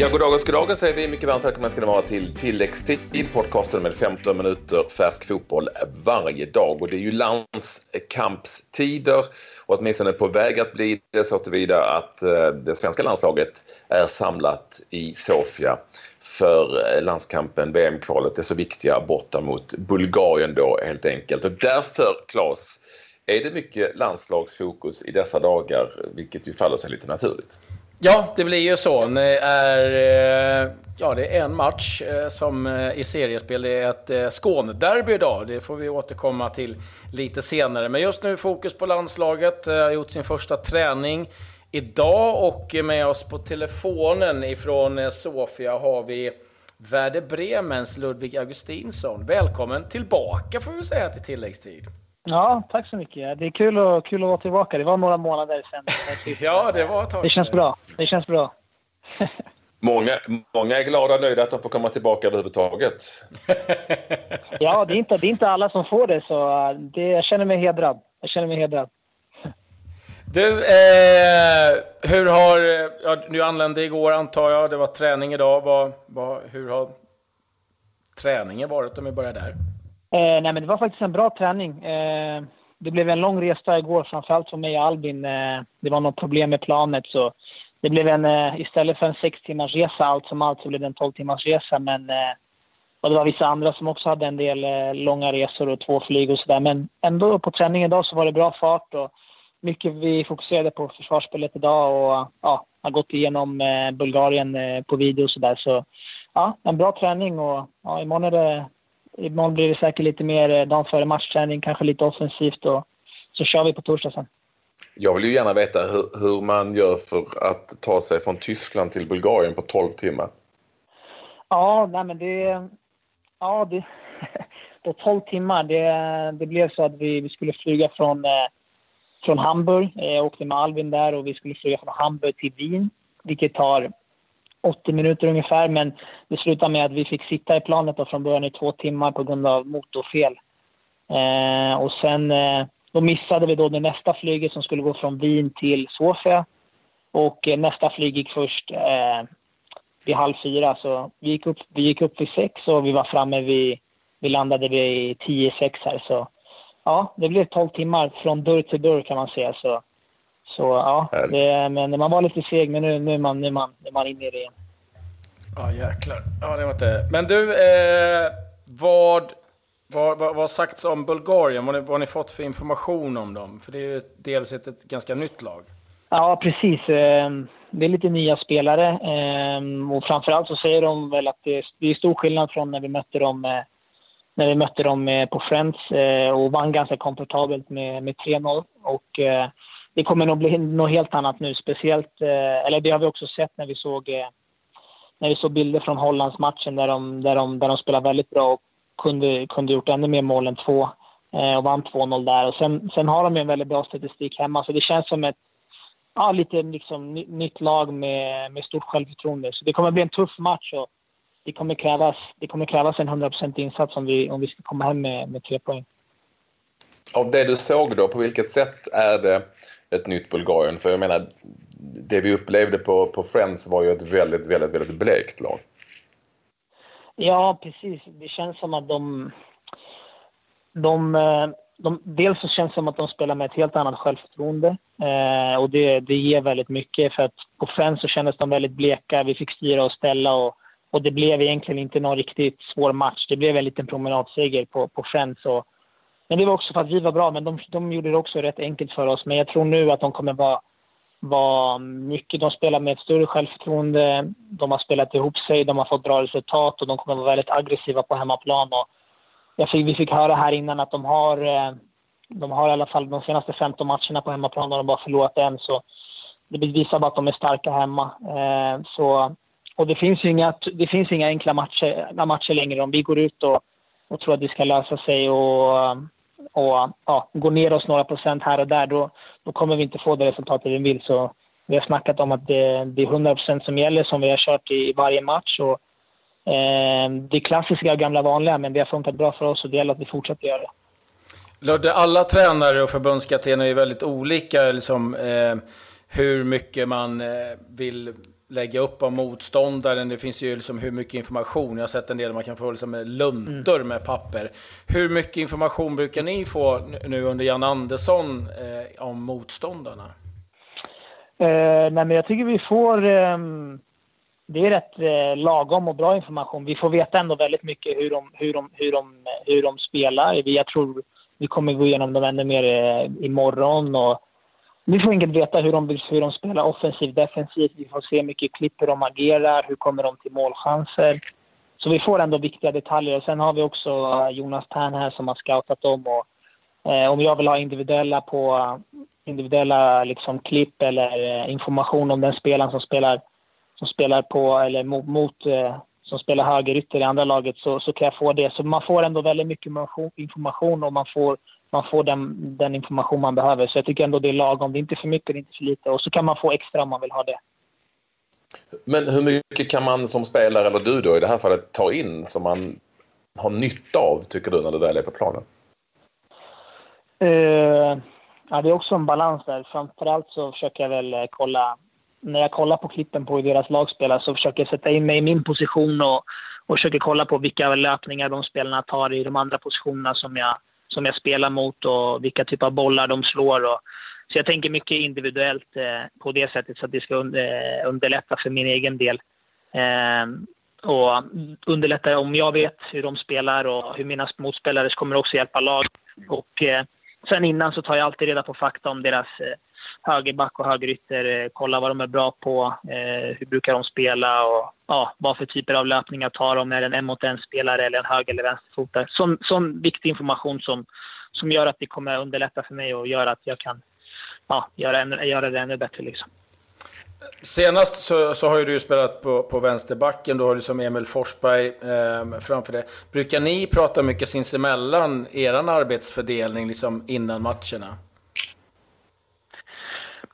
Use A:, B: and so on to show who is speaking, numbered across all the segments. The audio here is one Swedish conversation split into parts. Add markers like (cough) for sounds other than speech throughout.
A: Ja, god dag, god dag säger vi. Mycket varmt välkomna ska ni vara till tilläggstid, podcasten med 15 minuter färsk fotboll varje dag. Och det är ju landskampstider och åtminstone på väg att bli det så tillvida att eh, det svenska landslaget är samlat i Sofia för eh, landskampen, VM-kvalet, det så viktiga borta mot Bulgarien då helt enkelt. Och därför, Claes, är det mycket landslagsfokus i dessa dagar, vilket ju faller sig lite naturligt.
B: Ja, det blir ju så. Det är, eh, ja, det är en match eh, som eh, i seriespel. Det är ett eh, Skånederby idag. Det får vi återkomma till lite senare. Men just nu fokus på landslaget. Har gjort sin första träning idag och med oss på telefonen ifrån Sofia har vi Werder Bremens Ludvig Augustinsson. Välkommen tillbaka får vi säga till tilläggstid.
C: Ja, tack så mycket. Det är kul, och, kul att vara tillbaka. Det var några månader sedan. (laughs)
B: ja, det var ett tag
C: Det känns bra. Det känns bra. (laughs)
A: många, många är glada och nöjda att de får komma tillbaka överhuvudtaget. (laughs)
C: ja, det är, inte, det är inte alla som får det, så det, jag känner mig hedrad. Jag känner mig hedrad.
B: Du, eh, hur har... Ja, du anlände igår antar jag. Det var träning idag. Vad, vad, hur har träningen varit om vi börjar där?
C: Eh, nej, men det var faktiskt en bra träning. Eh, det blev en lång resa igår, framförallt för mig och Albin. Eh, det var något problem med planet, så det blev en, eh, istället för en sex timmars resa allt som allt så blev det en tolv timmars resa. Men, eh, och det var vissa andra som också hade en del eh, långa resor och två flyg och sådär. Men ändå på träningen idag så var det bra fart och mycket vi fokuserade på försvarsspelet idag och ja, har gått igenom eh, Bulgarien eh, på video och sådär. Så ja, en bra träning och ja, imorgon är det Imorgon blir det säkert lite mer eh, dagen före matchträning, kanske lite offensivt och så kör vi på torsdag sen.
A: Jag vill ju gärna veta hur, hur man gör för att ta sig från Tyskland till Bulgarien på 12 timmar.
C: Ja, nej men det... Ja, det, (laughs) på 12 timmar. Det, det blev så att vi, vi skulle flyga från, eh, från Hamburg. Jag åkte med Alvin där och vi skulle flyga från Hamburg till Wien, vilket tar 80 minuter ungefär. Men det slutade med att vi fick sitta i planet då från början i två timmar på grund av motorfel. Eh, och sen eh, då missade vi då det nästa flyget som skulle gå från Wien till Sofia. Och eh, nästa flyg gick först eh, vid halv fyra. Så vi gick, upp, vi gick upp vid sex och vi var framme vid... Vi landade vid tio, sex här. Så ja, det blev 12 timmar från dörr till dörr kan man säga. Så så ja, det, men man var lite seg, men nu, nu, är man, nu, är man, nu är man inne i det igen.
B: Ja, jäklar. Ja, det var inte... Men du, eh, vad, vad, vad, har sagts om Bulgarien? Vad, vad har ni fått för information om dem? För det är ju dels ett, ett ganska nytt lag.
C: Ja, precis. Ehm, det är lite nya spelare. Ehm, och framförallt så säger de väl att det är, det är stor skillnad från när vi mötte dem eh, när vi mötte dem eh, på Friends och vann ganska komfortabelt med, med 3-0. Och det kommer nog bli något helt annat nu. Speciellt, eh, eller det har vi också sett när vi såg, eh, när vi såg bilder från Hollandsmatchen där de, där de, där de spelade väldigt bra och kunde, kunde gjort ännu mer mål än två eh, och vann 2-0 där. Och sen, sen har de en väldigt bra statistik hemma så det känns som ett ja, lite liksom, nytt lag med, med stort självförtroende. Så det kommer bli en tuff match och det kommer krävas, det kommer krävas en 100% insats om vi, om vi ska komma hem med, med tre poäng.
A: Av det du såg då, på vilket sätt är det ett nytt Bulgarien. För jag menar, det vi upplevde på, på Friends var ju ett väldigt, väldigt, väldigt blekt lag.
C: Ja, precis. Det känns som att de... de, eh, de dels så känns det som att de spelar med ett helt annat självförtroende. Eh, och det, det ger väldigt mycket. För att på Friends så kändes de väldigt bleka. Vi fick styra och ställa och, och det blev egentligen inte någon riktigt svår match. Det blev en liten promenadseger på, på Friends. Och, men det var också för att vi var bra, men de, de gjorde det också rätt enkelt för oss. Men jag tror nu att de kommer vara, vara mycket... De spelar med ett större självförtroende. De har spelat ihop sig, de har fått bra resultat och de kommer vara väldigt aggressiva på hemmaplan. Och jag fick, vi fick höra här innan att de har, eh, de har i alla fall de senaste 15 matcherna på hemmaplan och de bara förlorat en. Så det visar bara att de är starka hemma. Eh, så, och det finns inga, det finns inga enkla matcher, matcher längre. Om vi går ut och, och tror att det ska lösa sig och och ja, går ner oss några procent här och där, då, då kommer vi inte få det resultatet vi vill. Så vi har snackat om att det, det är 100 procent som gäller, som vi har kört i varje match. Och, eh, det är klassiska och gamla vanliga, men det har funkat bra för oss och det gäller att vi fortsätter göra det.
B: Ludde, alla tränare och förbundskaptener är väldigt olika. Liksom, eh, hur mycket man eh, vill lägga upp av motståndaren. Det finns ju liksom hur mycket information. Jag har sett en del man kan få liksom luntor mm. med papper. Hur mycket information brukar ni få nu under Jan Andersson eh, om motståndarna?
C: Eh, nej, men jag tycker vi får... Eh, det är rätt eh, lagom och bra information. Vi får veta ändå väldigt mycket hur de, hur de, hur de, hur de spelar. Jag tror vi kommer gå igenom dem ännu mer eh, imorgon. Och vi får enkelt veta hur de, hur de spelar offensivt, defensivt. Vi får se mycket klipp hur de agerar, hur kommer de till målchanser. Så vi får ändå viktiga detaljer. Och sen har vi också eh, Jonas Tern här som har scoutat dem. Och, eh, om jag vill ha individuella, på, individuella liksom, klipp eller eh, information om den spelaren som spelar, som spelar på, eller mot, mot eh, som spelar högerytter i andra laget så, så kan jag få det. Så man får ändå väldigt mycket information och man får, man får den, den information man behöver. Så jag tycker ändå det är lagom. Det är inte för mycket, det är inte för lite. Och så kan man få extra om man vill ha det.
A: Men hur mycket kan man som spelare, eller du då i det här fallet, ta in som man har nytta av, tycker du, när du väl är på planen?
C: Uh, ja, det är också en balans där. Framförallt så försöker jag väl kolla när jag kollar på klippen på hur deras lag spelar så försöker jag sätta in mig i min position och, och försöker kolla på vilka löpningar de spelarna tar i de andra positionerna som jag, som jag spelar mot och vilka typer av bollar de slår. Och, så jag tänker mycket individuellt eh, på det sättet så att det ska eh, underlätta för min egen del. Eh, och underlätta om jag vet hur de spelar och hur mina motspelare kommer också hjälpa lag. Och eh, sen innan så tar jag alltid reda på fakta om deras eh, högerback och högerytter, eh, kolla vad de är bra på, eh, hur brukar de spela och ja, vad för typer av löpningar tar de, är det en en mot en spelare eller en höger eller vänsterfotare. Sån, sån viktig information som, som gör att det kommer underlätta för mig och gör att jag kan ja, göra, göra det ännu bättre. Liksom.
B: Senast så, så, har ju du spelat på, på vänsterbacken, då har du som Emil Forsberg eh, framför dig. Brukar ni prata mycket sinsemellan, er arbetsfördelning liksom innan matcherna?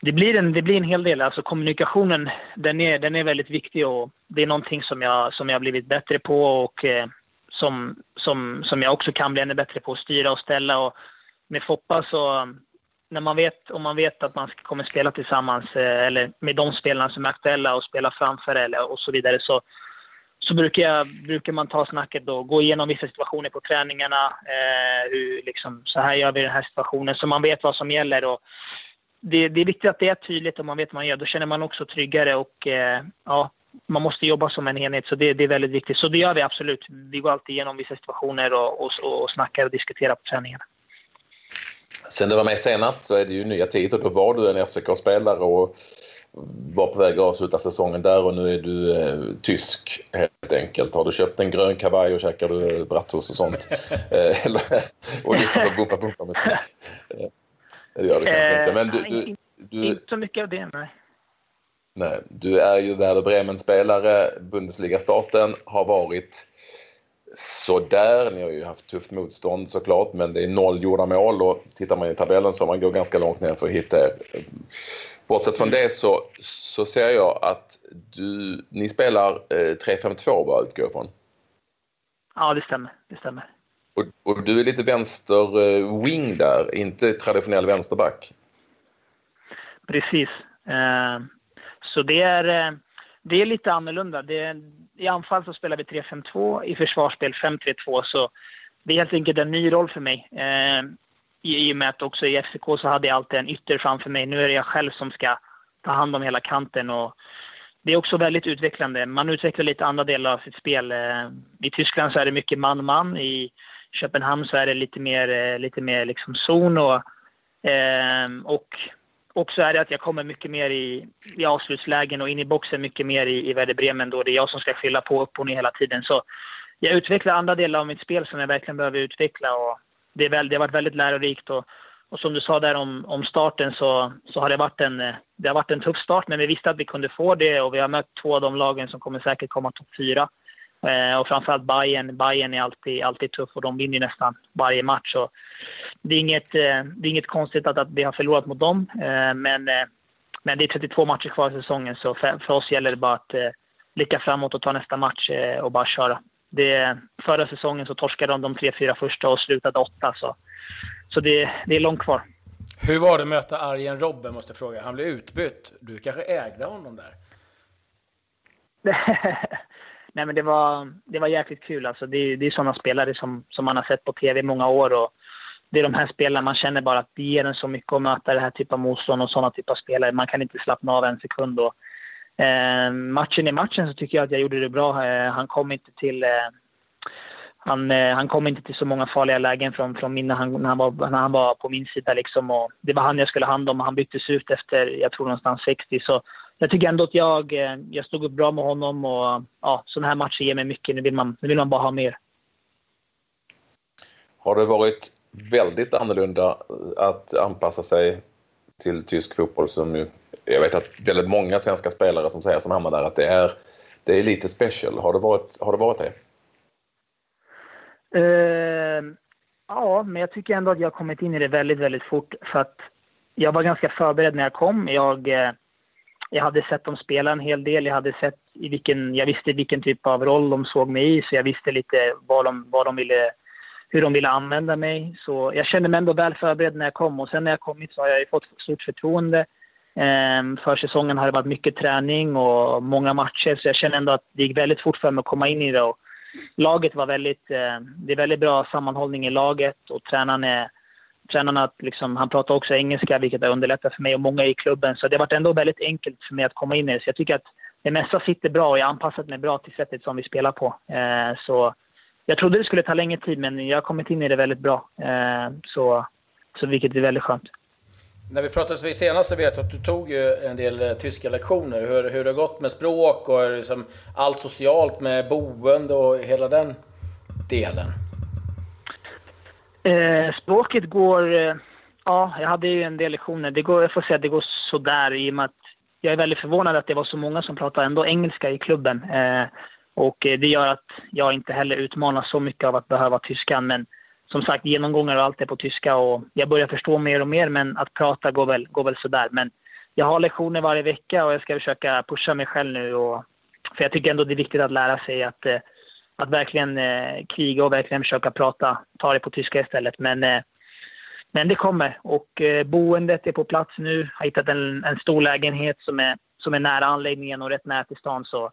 C: Det blir, en, det blir en hel del. Alltså kommunikationen den är, den är väldigt viktig och det är någonting som jag, som jag blivit bättre på och eh, som, som, som jag också kan bli ännu bättre på att styra och ställa. Och med Foppa så, när man vet, om man vet att man kommer spela tillsammans eh, eller med de spelarna som är aktuella och spela framför eller och så vidare så, så brukar, jag, brukar man ta snacket och gå igenom vissa situationer på träningarna. Eh, hur, liksom, så här gör vi i den här situationen så man vet vad som gäller. Och, det, det, är viktigt att det är tydligt och man vet vad man gör. Då känner man också tryggare och eh, ja, man måste jobba som en enhet. Så det, det, är väldigt viktigt. Så det gör vi absolut. Vi går alltid igenom vissa situationer och, och, och snackar och diskuterar på träningarna.
A: Sen du var med senast så är det ju nya tider. Då var du en FCK-spelare och var på väg att avsluta säsongen där och nu är du eh, tysk helt enkelt. Har du köpt en grön kavaj och käkar du bratwurst och sånt? (laughs) Eh, och lyssnar på Bumpa Bumpa musik? (laughs) Det gör det kanske inte. Men du,
C: du, du, inte så mycket av det, nej.
A: Nej, du är ju Werder Bremen-spelare. Bundesliga-starten har varit sådär. Ni har ju haft tufft motstånd såklart, men det är noll gjorda mål och tittar man i tabellen så man går ganska långt ner för att hitta er. Bortsett från det så, så ser jag att du, ni spelar eh, 3-5-2 bara utgår ifrån.
C: Ja, det stämmer. Det stämmer.
A: Och, och, du är lite vänster-wing eh, där, inte traditionell vänsterback.
C: Precis. Eh, så det är, eh, det är lite annorlunda. Det I anfall så spelar vi 3-5-2, i försvarsspel 5-3-2. Så det är helt enkelt en ny roll för mig. I, I och med att också i FCK så hade jag alltid en ytter framför mig. Nu är det jag själv som ska ta hand om hela kanten. Och det är också väldigt utvecklande. Man utvecklar lite andra delar av sitt spel. I Tyskland så är det mycket man-man. I Köpenhamn så är det lite mer, eh, lite mer liksom zon och, ehm, och och så är det att jag kommer mycket mer i, i avslutslägen och in i boxen mycket mer i, i Werder Bremen då det är jag som ska fylla på upp och ner hela tiden. Så jag utvecklar andra delar av mitt spel som jag verkligen behöver utveckla och det, är väl, det har varit väldigt lärorikt och, och som du sa där om, om starten så, så har det varit en, eh, det har varit en tuff start men vi visste att vi kunde få det och vi har mött två av de lagen som kommer säkert komma topp fyra. Eh, och framförallt Bayern. Bayern är alltid, alltid tuff och de vinner nästan varje match. Så det, är inget, eh, det är inget konstigt att, att vi har förlorat mot dem. Eh, men, men det är 32 matcher kvar i säsongen så för, för oss gäller det bara att eh, blicka framåt och ta nästa match och bara köra. Det, förra säsongen så torskade de de tre, fyra första och slutade åtta. Så, så det, det är långt kvar.
B: Hur var det att möta Arjen Robben måste jag fråga. Han blev utbytt. Du kanske ägde honom där? (laughs)
C: Nej, men det var, det var jäkligt kul. Alltså, det, det är sådana spelare som, som man har sett på tv i många år. Och det är de här spelarna man känner bara att det ger en så mycket att möta det här typen av motstånd och sådana typer av spelare. Man kan inte slappna av en sekund. Och, eh, matchen i matchen så tycker jag att jag gjorde det bra. Eh, han kom inte till... Eh, han, eh, han kom inte till så många farliga lägen från, från min, när, han, när, han var, när han var på min sida. Liksom, och det var han jag skulle ha hand om och han byttes ut efter, jag tror någonstans 60. Så jag tycker ändå att jag, eh, jag stod upp bra med honom och ja, sådana här matcher ger mig mycket. Nu vill man, nu vill man bara ha mer.
A: Har det varit väldigt annorlunda att anpassa sig till tysk fotboll som ju, jag vet att väldigt många svenska spelare som säger som hamnar där att det är, det är lite special. Har det varit, har det, varit det?
C: Uh, ja, men jag tycker ändå att jag har kommit in i det väldigt, väldigt fort för att jag var ganska förberedd när jag kom. Jag, uh, jag hade sett dem spela en hel del. Jag hade sett i vilken, jag visste vilken typ av roll de såg mig i, så jag visste lite vad de, vad de ville, hur de ville använda mig. Så jag kände mig ändå väl förberedd när jag kom och sen när jag kommit så har jag fått stort förtroende. Ehm, för säsongen har det varit mycket träning och många matcher så jag känner ändå att det gick väldigt fort för mig att komma in i det. Och laget var väldigt, eh, det är väldigt bra sammanhållning i laget och tränaren är tränaren att liksom, han pratar också engelska, vilket har underlättat för mig och många i klubben. Så det har varit ändå väldigt enkelt för mig att komma in i det. Så jag tycker att det mesta sitter bra och jag har anpassat mig bra till sättet som vi spelar på. Eh, så jag trodde det skulle ta längre tid, men jag har kommit in i det väldigt bra. Eh, så, så vilket är väldigt skönt.
B: När vi pratades vid senast så vet jag att du tog ju en del eh, tyska lektioner. Hur, hur det har gått med språk och liksom allt socialt med boende och hela den delen.
C: Eh, språket går... Eh, ja, jag hade ju en del lektioner. Det går, jag får säga att det går sådär i och med att jag är väldigt förvånad att det var så många som pratade ändå engelska i klubben. Eh, och eh, det gör att jag inte heller utmanas så mycket av att behöva tyskan. Men som sagt, genomgångar och allt är på tyska och jag börjar förstå mer och mer. Men att prata går väl, går väl sådär. Men jag har lektioner varje vecka och jag ska försöka pusha mig själv nu. Och, för jag tycker ändå det är viktigt att lära sig att eh, att verkligen eh, kriga och verkligen försöka prata, ta det på tyska istället. Men, eh, men det kommer och eh, boendet är på plats nu. Har hittat en, en stor lägenhet som är, som är nära anläggningen och rätt nära till stan. Så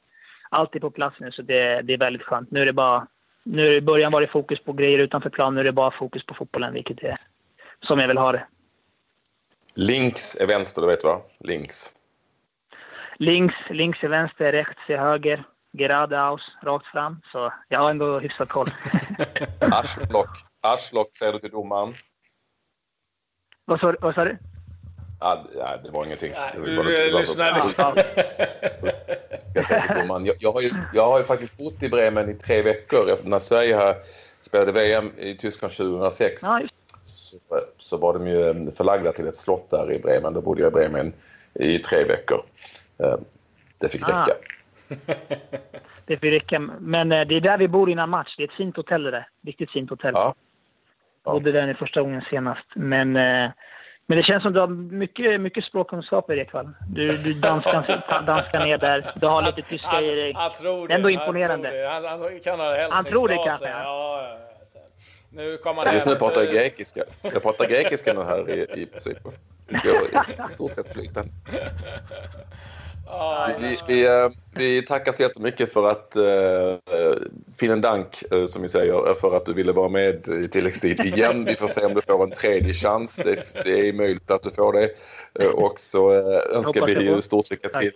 C: allt är på plats nu så det, det är väldigt skönt. Nu är det bara, nu i början var det fokus på grejer utanför plan. Nu är det bara fokus på fotbollen, vilket är som jag vill ha det.
A: Links är vänster, du vet va? Links.
C: Links, links är vänster, rechts är höger geradeaus, rakt fram. Så jag har ändå hyfsat koll. (laughs)
A: Aschblock. Aschblock säger du till domaren.
C: Vad sa, vad sa du?
A: Ja, det var ingenting.
B: Nej, du lyssnar (laughs)
A: jag, säger till domaren. Jag, jag, har ju, jag har ju faktiskt bott i Bremen i tre veckor. När Sverige här spelade VM i Tyskland 2006 ja, så, så var de ju förlagda till ett slott där i Bremen. Då bodde jag i Bremen i tre veckor. Eh, det fick räcka. Ah
C: det får räcka. Men eh, det är där vi bor innan match. Det är ett fint hotell det där. Riktigt fint hotell. Ja. ja. Bodde där första gången senast. Men, eh, men det känns som du har mycket, mycket språkkunskaper Ekvall. Du, du danskar, danskar ner där. Du har lite tyska i dig.
B: Han tror det.
C: Ändå imponerande.
B: Han, han, han kan ha
C: Han tror det kanske. Ja.
B: Nu kommer han
A: Just nu pratar jag grekiska. Jag pratar grekiska nu här i, i princip. Det går i stort sett flytande. Vi, vi, eh, vi, tackar så jättemycket för att, uh, vielen dank, uh, som vi säger, för att du ville vara med i tilläggstid igen. Vi får se om du får en tredje chans. Det, det är möjligt att du får det. Uh, och så uh, önskar vi stort lycka till.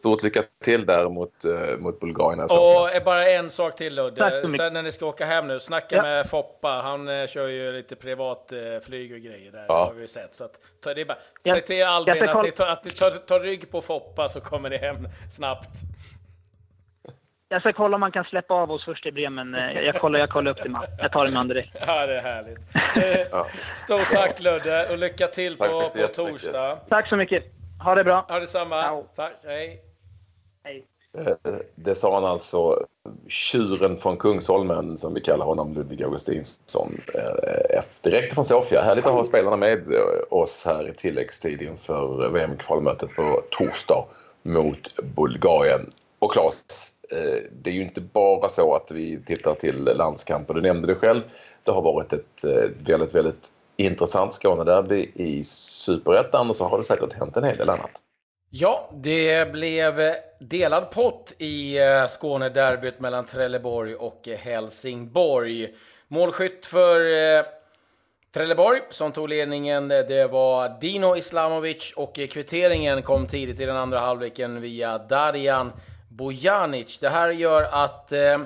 A: Stort lycka till där mot, uh, mot Bulgarien.
B: Och bara en sak till Ludde. Sen när ni ska åka hem nu, snacka ja. med Foppa. Han uh, kör ju lite privat uh, flyg och grejer där. Ja. har vi sett. Så att, ta, det är bara, ja. Säg till Albin att ni, tar, att ni tar, tar rygg på Foppa så kommer ni hem snabbt.
C: Jag ska kolla om man kan släppa av oss först i Bremen. Jag kollar, jag kollar upp det med. Jag tar det med direkt. (laughs)
B: Ja, det är härligt. Stort tack Ludde och lycka till på, på torsdag.
C: Tack så mycket. Ha det bra.
B: Ha detsamma. Ciao. Tack. Hej.
C: Hej.
A: Eh, det sa han alltså, tjuren från Kungsholmen som vi kallar honom, Ludvig Augustinsson, eh, direkt från Sofia. Härligt att ha spelarna med eh, oss här i tilläggstid inför VM-kvalmötet på torsdag mot Bulgarien. Och Claes, det är ju inte bara så att vi tittar till landskamper. Du nämnde det själv. Det har varit ett väldigt, väldigt intressant Skånederby i Superettan och så har det säkert hänt en hel del annat.
B: Ja, det blev delad pott i eh, Skånederbyt mellan Trelleborg och eh, Helsingborg. Målskytt för eh, Trelleborg som tog ledningen, det var Dino Islamovic och kvitteringen kom tidigt i den andra halvleken via Darijan Bojanic. Det här gör att eh,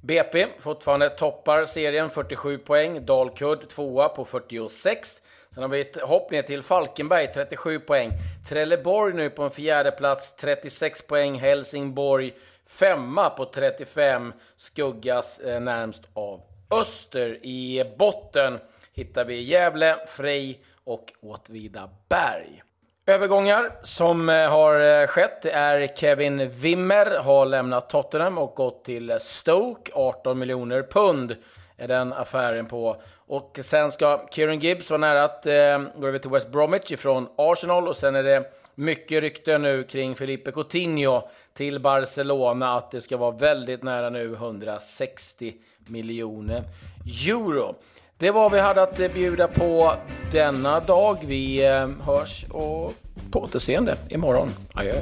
B: BP fortfarande toppar serien, 47 poäng. Dalkurd tvåa på 46. Sen har vi ett hopp ner till Falkenberg, 37 poäng. Trelleborg nu på en fjärde plats, 36 poäng. Helsingborg femma på 35, skuggas eh, närmst av Öster. I botten hittar vi Gävle, Frej och Åtvidaberg. Övergångar som eh, har eh, skett är Kevin Wimmer har lämnat Tottenham och gått till Stoke. 18 miljoner pund är den affären på. Och sen ska Kieran Gibbs vara nära att eh, gå över till West Bromwich ifrån Arsenal och sen är det mycket rykte nu kring Felipe Coutinho till Barcelona att det ska vara väldigt nära nu 160 miljoner euro. Det var vad vi hade att bjuda på denna dag. Vi eh, hörs och på återseende imorgon. Adjö.